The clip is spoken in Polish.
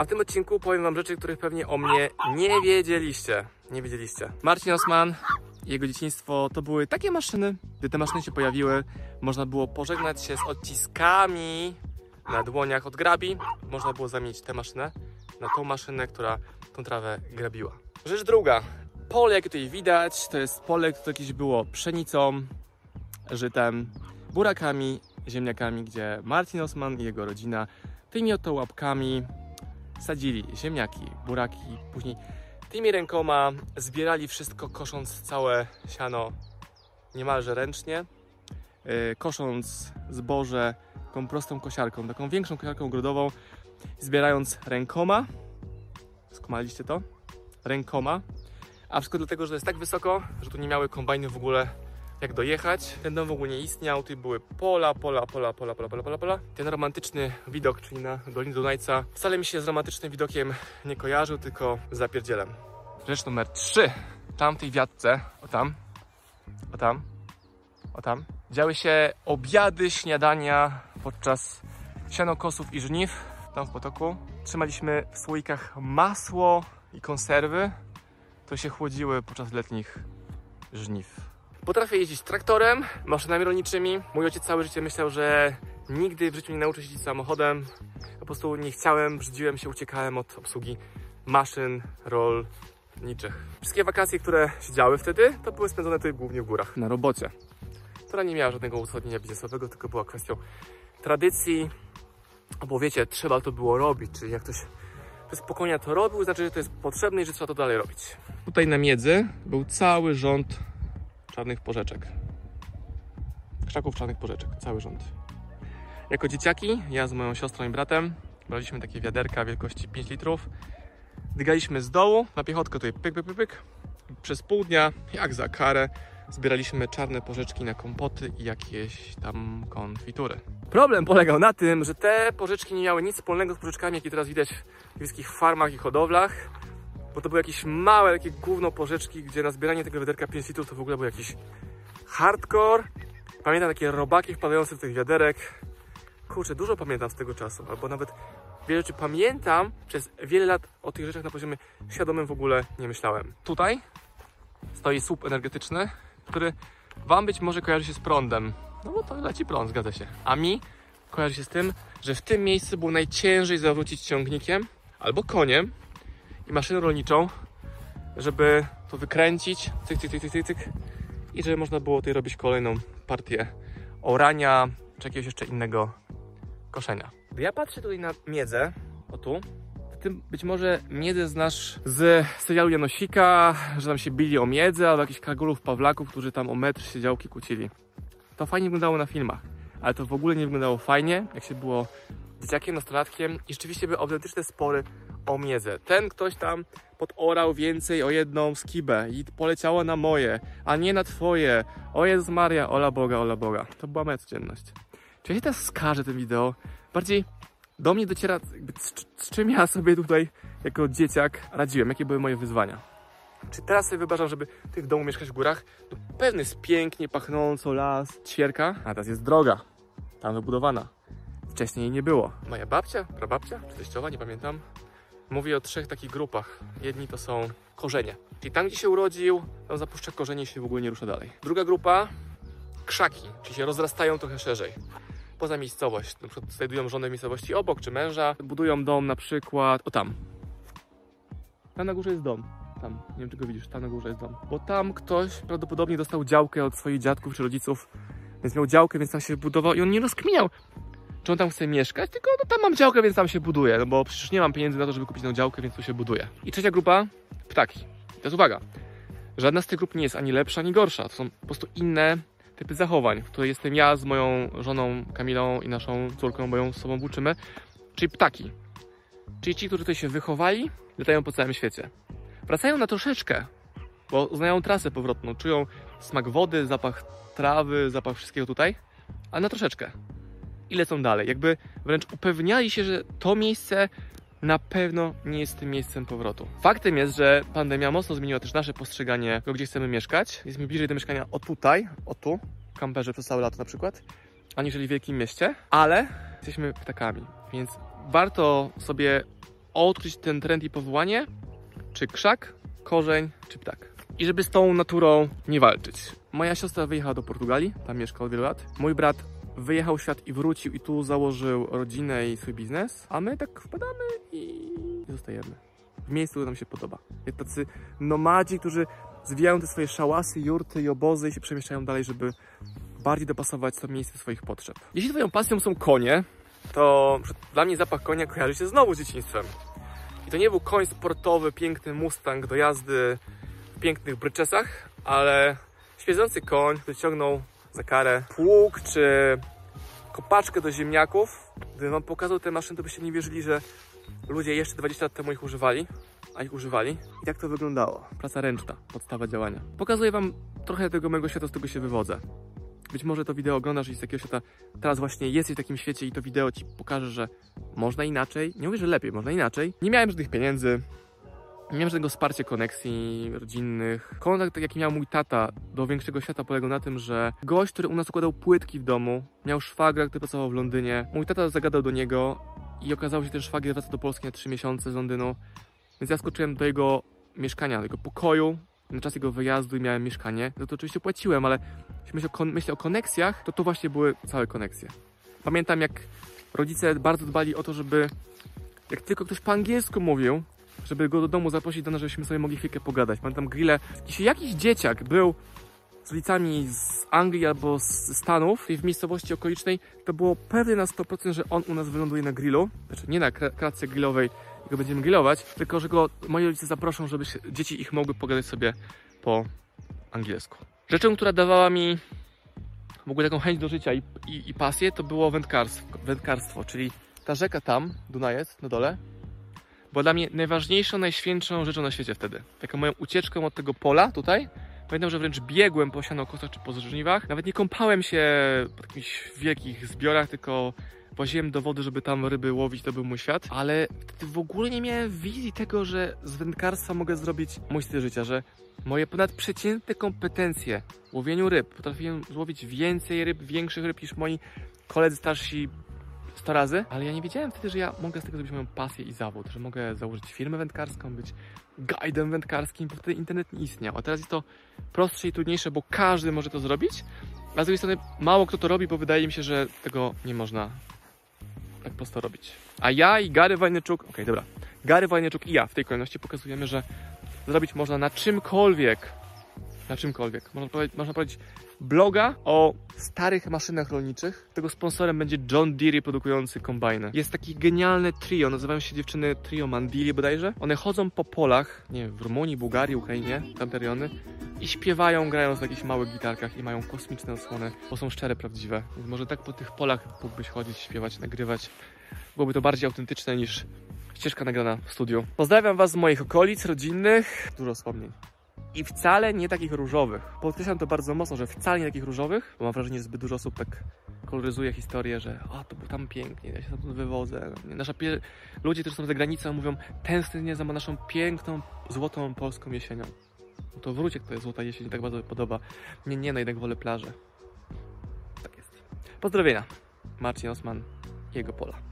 A w tym odcinku powiem wam rzeczy, których pewnie o mnie nie wiedzieliście. Nie wiedzieliście. Marcin Osman jego dzieciństwo to były takie maszyny. Gdy te maszyny się pojawiły, można było pożegnać się z odciskami na dłoniach od grabi. Można było zamienić tę maszynę na tą maszynę, która tą trawę grabiła. Rzecz druga. Pole, jakie tutaj widać, to jest pole, które kiedyś było pszenicą, żytem, burakami, ziemniakami, gdzie Marcin Osman i jego rodzina tymi oto łapkami sadzili ziemniaki, buraki, później tymi rękoma zbierali wszystko, kosząc całe siano niemalże ręcznie, yy, kosząc zboże taką prostą kosiarką, taką większą kosiarką ogrodową, zbierając rękoma. Skumaliście to? Rękoma. A wszystko dlatego, że jest tak wysoko, że tu nie miały kombajny w ogóle jak dojechać. Ten dom w ogóle nie istniał, tu były pola, pola, pola, pola, pola, pola, pola, pola. Ten romantyczny widok, czyli na Dolinie Dunajca, wcale mi się z romantycznym widokiem nie kojarzył, tylko z zapierdzielem. Rzecz numer 3. Tam w tej wiatce, o tam, o tam, o tam, działy się obiady, śniadania podczas sianokosów i żniw. Tam w potoku trzymaliśmy w słoikach masło i konserwy, to się chłodziły podczas letnich żniw. Potrafię jeździć traktorem, maszynami rolniczymi. Mój ojciec całe życie myślał, że nigdy w życiu nie nauczę się jeździć samochodem. Po prostu nie chciałem, brzydziłem się, uciekałem od obsługi maszyn rolniczych. Wszystkie wakacje, które się działy wtedy, to były spędzone tutaj głównie w górach, na robocie, która nie miała żadnego uzasadnienia biznesowego, tylko była kwestią tradycji, bo wiecie, trzeba to było robić, czyli jak ktoś bez pokonia to robił, znaczy, że to jest potrzebne i że trzeba to dalej robić. Tutaj na miedzy był cały rząd czarnych porzeczek. Krzaków czarnych porzeczek, cały rząd. Jako dzieciaki, ja z moją siostrą i bratem, braliśmy takie wiaderka wielkości 5 litrów. Dygaliśmy z dołu, na piechotkę tutaj pyk, pyk, pyk, pyk. Przez pół dnia, jak za karę, zbieraliśmy czarne porzeczki na kompoty i jakieś tam konfitury. Problem polegał na tym, że te porzeczki nie miały nic wspólnego z porzeczkami, jakie teraz widać w wiejskich farmach i hodowlach, bo to były jakieś małe, takie gówno porzeczki, gdzie na zbieranie tego wiaderka 5 litrów to w ogóle był jakiś hardcore. Pamiętam takie robaki wpadające w tych wiaderek. Kurczę, dużo pamiętam z tego czasu, albo nawet wiele rzeczy pamiętam. Przez wiele lat o tych rzeczach na poziomie świadomym w ogóle nie myślałem. Tutaj stoi słup energetyczny, który Wam być może kojarzy się z prądem. No bo to leci prąd, zgadza się. A mi kojarzy się z tym, że w tym miejscu było najciężej zawrócić ciągnikiem albo koniem i maszyną rolniczą, żeby to wykręcić, cyk, cyk, cyk, cyk, cyk i żeby można było tutaj robić kolejną partię orania, czy jakiegoś jeszcze innego koszenia. Gdy ja patrzę tutaj na miedzę, o tu, tym być może miedzę znasz z serialu Janosika, że tam się bili o miedzę, albo jakichś kargulów Pawlaków, którzy tam o metr się działki kłócili. To fajnie wyglądało na filmach, ale to w ogóle nie wyglądało fajnie, jak się było dzieciakiem, nastolatkiem i rzeczywiście były autentyczne spory o miedzę. Ten ktoś tam podorał więcej o jedną skibę i poleciało na moje, a nie na twoje. O Jezus Maria, ola Boga, ola Boga. To była moja codzienność. Czy ja się teraz skażę tym wideo? Bardziej do mnie dociera, jakby z, z czym ja sobie tutaj jako dzieciak radziłem, jakie były moje wyzwania. Czy teraz sobie wyobrażam, żeby w domu mieszkać w górach? To pewny jest pięknie, pachnąco, las, ćwierka, a teraz jest droga, tam wybudowana. Wcześniej nie było. Moja babcia, prababcia, czy teściowa, nie pamiętam, mówi o trzech takich grupach. Jedni to są korzenie, czyli tam, gdzie się urodził, tam zapuszcza korzenie i się w ogóle nie rusza dalej. Druga grupa, krzaki, czyli się rozrastają trochę szerzej. Poza miejscowość, na przykład znajdują żonę w miejscowości obok, czy męża, budują dom na przykład, o tam. Tam na górze jest dom. Tam, nie wiem czy go widzisz, tam na górze jest dom. Bo tam ktoś prawdopodobnie dostał działkę od swoich dziadków czy rodziców, więc miał działkę, więc tam się budował i on nie rozkminiał, czy on tam chce mieszkać, tylko no tam mam działkę, więc tam się buduje, no bo przecież nie mam pieniędzy na to, żeby kupić tą działkę, więc tu się buduje. I trzecia grupa, ptaki. I teraz uwaga, żadna z tych grup nie jest ani lepsza, ani gorsza, to są po prostu inne typy zachowań, w której jestem ja z moją żoną Kamilą i naszą córką, bo ją z sobą włóczymy, czyli ptaki. Czyli ci, którzy tutaj się wychowali, latają po całym świecie. Wracają na troszeczkę, bo znają trasę powrotną, czują smak wody, zapach trawy, zapach wszystkiego tutaj, ale na troszeczkę i lecą dalej. Jakby wręcz upewniali się, że to miejsce na pewno nie jest tym miejscem powrotu. Faktem jest, że pandemia mocno zmieniła też nasze postrzeganie gdzie chcemy mieszkać. Jesteśmy bliżej do mieszkania o tutaj, o tu, w kamperze przez całe lato na przykład, aniżeli w wielkim mieście, ale jesteśmy ptakami, więc warto sobie odkryć ten trend i powołanie, czy krzak, korzeń, czy ptak. I żeby z tą naturą nie walczyć. Moja siostra wyjechała do Portugalii, tam mieszkał od wielu lat. Mój brat wyjechał w świat i wrócił i tu założył rodzinę i swój biznes, a my tak wpadamy i zostajemy. W miejscu, które nam się podoba. Jak tacy nomadzi, którzy zwijają te swoje szałasy, jurty i obozy i się przemieszczają dalej, żeby bardziej dopasować to miejsce do swoich potrzeb. Jeśli twoją pasją są konie, to dla mnie zapach konia kojarzy się znowu z dzieciństwem. I to nie był koń sportowy, piękny Mustang do jazdy w pięknych bryczesach, ale świeżący koń, który ciągnął za karę pług czy kopaczkę do ziemniaków. Gdybym wam pokazał te maszyny, to byście nie wierzyli, że ludzie jeszcze 20 lat temu ich używali, a ich używali. I jak to wyglądało? Praca ręczna, podstawa działania. Pokazuję wam trochę tego mojego świata, z tego się wywodzę. Być może to wideo oglądasz i z takiego świata teraz właśnie jesteś w takim świecie i to wideo ci pokaże, że można inaczej. Nie mówię, że lepiej, można inaczej. Nie miałem żadnych pieniędzy, miałem żadnego wsparcia koneksji rodzinnych. Kontakt, jaki miał mój tata do większego świata, polegał na tym, że gość, który u nas układał płytki w domu, miał szwagra, który pracował w Londynie. Mój tata zagadał do niego i okazało się, że ten szwagier wraca do Polski na 3 miesiące z Londynu. Więc ja skoczyłem do jego mieszkania, do jego pokoju. Na czas jego wyjazdu i miałem mieszkanie. Za to oczywiście płaciłem, ale jeśli myślę o, kon- myślę o koneksjach, to to właśnie były całe koneksje. Pamiętam, jak rodzice bardzo dbali o to, żeby jak tylko ktoś po angielsku mówił, żeby go do domu zaprosić do nas, żebyśmy sobie mogli chwilkę pogadać. Pamiętam grille. Jeśli jakiś dzieciak był z rodzicami z Anglii albo z Stanów, w miejscowości okolicznej, to było pewne na 100%, że on u nas wyląduje na grillu. Znaczy nie na kra- kratce grillowej, go będziemy grillować, tylko że go moi rodzice zaproszą, żeby się, dzieci ich mogły pogadać sobie po angielsku. Rzeczą, która dawała mi w ogóle taką chęć do życia i, i, i pasję, to było wędkarstwo, wędkarstwo, czyli ta rzeka tam, Dunajec, na dole, była dla mnie najważniejszą, najświętszą rzeczą na świecie wtedy. Taką moją ucieczką od tego pola tutaj. Pamiętam, że wręcz biegłem po sianokosach czy po żniwach. Nawet nie kąpałem się po jakichś wielkich zbiorach, tylko właziłem do wody, żeby tam ryby łowić, to był mój świat. Ale w ogóle nie miałem wizji tego, że z wędkarstwa mogę zrobić mój styl życia, że moje ponadprzeciętne kompetencje w łowieniu ryb, potrafiłem złowić więcej ryb, większych ryb niż moi koledzy starsi 100 razy, ale ja nie wiedziałem wtedy, że ja mogę z tego zrobić moją pasję i zawód, że mogę założyć firmę wędkarską, być guidem wędkarskim, bo wtedy internet nie istniał. A teraz jest to prostsze i trudniejsze, bo każdy może to zrobić, a z drugiej strony mało kto to robi, bo wydaje mi się, że tego nie można tak prosto robić. A ja i Gary Wajneczuk, okej, dobra, Gary Wajneczuk i ja w tej kolejności pokazujemy, że zrobić można na czymkolwiek, na czymkolwiek. Można powiedzieć, można powiedzieć bloga o starych maszynach rolniczych. Tego sponsorem będzie John Deere produkujący kombajny. Jest taki genialne trio, nazywają się dziewczyny trio Mandili bodajże. One chodzą po polach, nie w Rumunii, Bułgarii, Ukrainie, tamte rejony i śpiewają, grają na jakichś małych gitarkach i mają kosmiczne odsłony, bo są szczere, prawdziwe. Więc może tak po tych polach mógłbyś chodzić, śpiewać, nagrywać. Byłoby to bardziej autentyczne niż ścieżka nagrana w studiu. Pozdrawiam Was z moich okolic rodzinnych. Dużo wspomnień. I wcale nie takich różowych. Podkreślam to bardzo mocno, że wcale nie takich różowych, bo mam wrażenie, że zbyt dużo osób tak koloryzuje historię, że o, to było tam pięknie, ja się tam wywodzę. Nasza pie... Ludzie, którzy są za granicą mówią, tęsknię za naszą piękną, złotą polską jesienią. No to wróć, jak to jest złota jesień, tak bardzo mi podoba. Nie, nie, no jednak wolę plażę. Tak jest. Pozdrowienia. Marcin Osman, jego pola.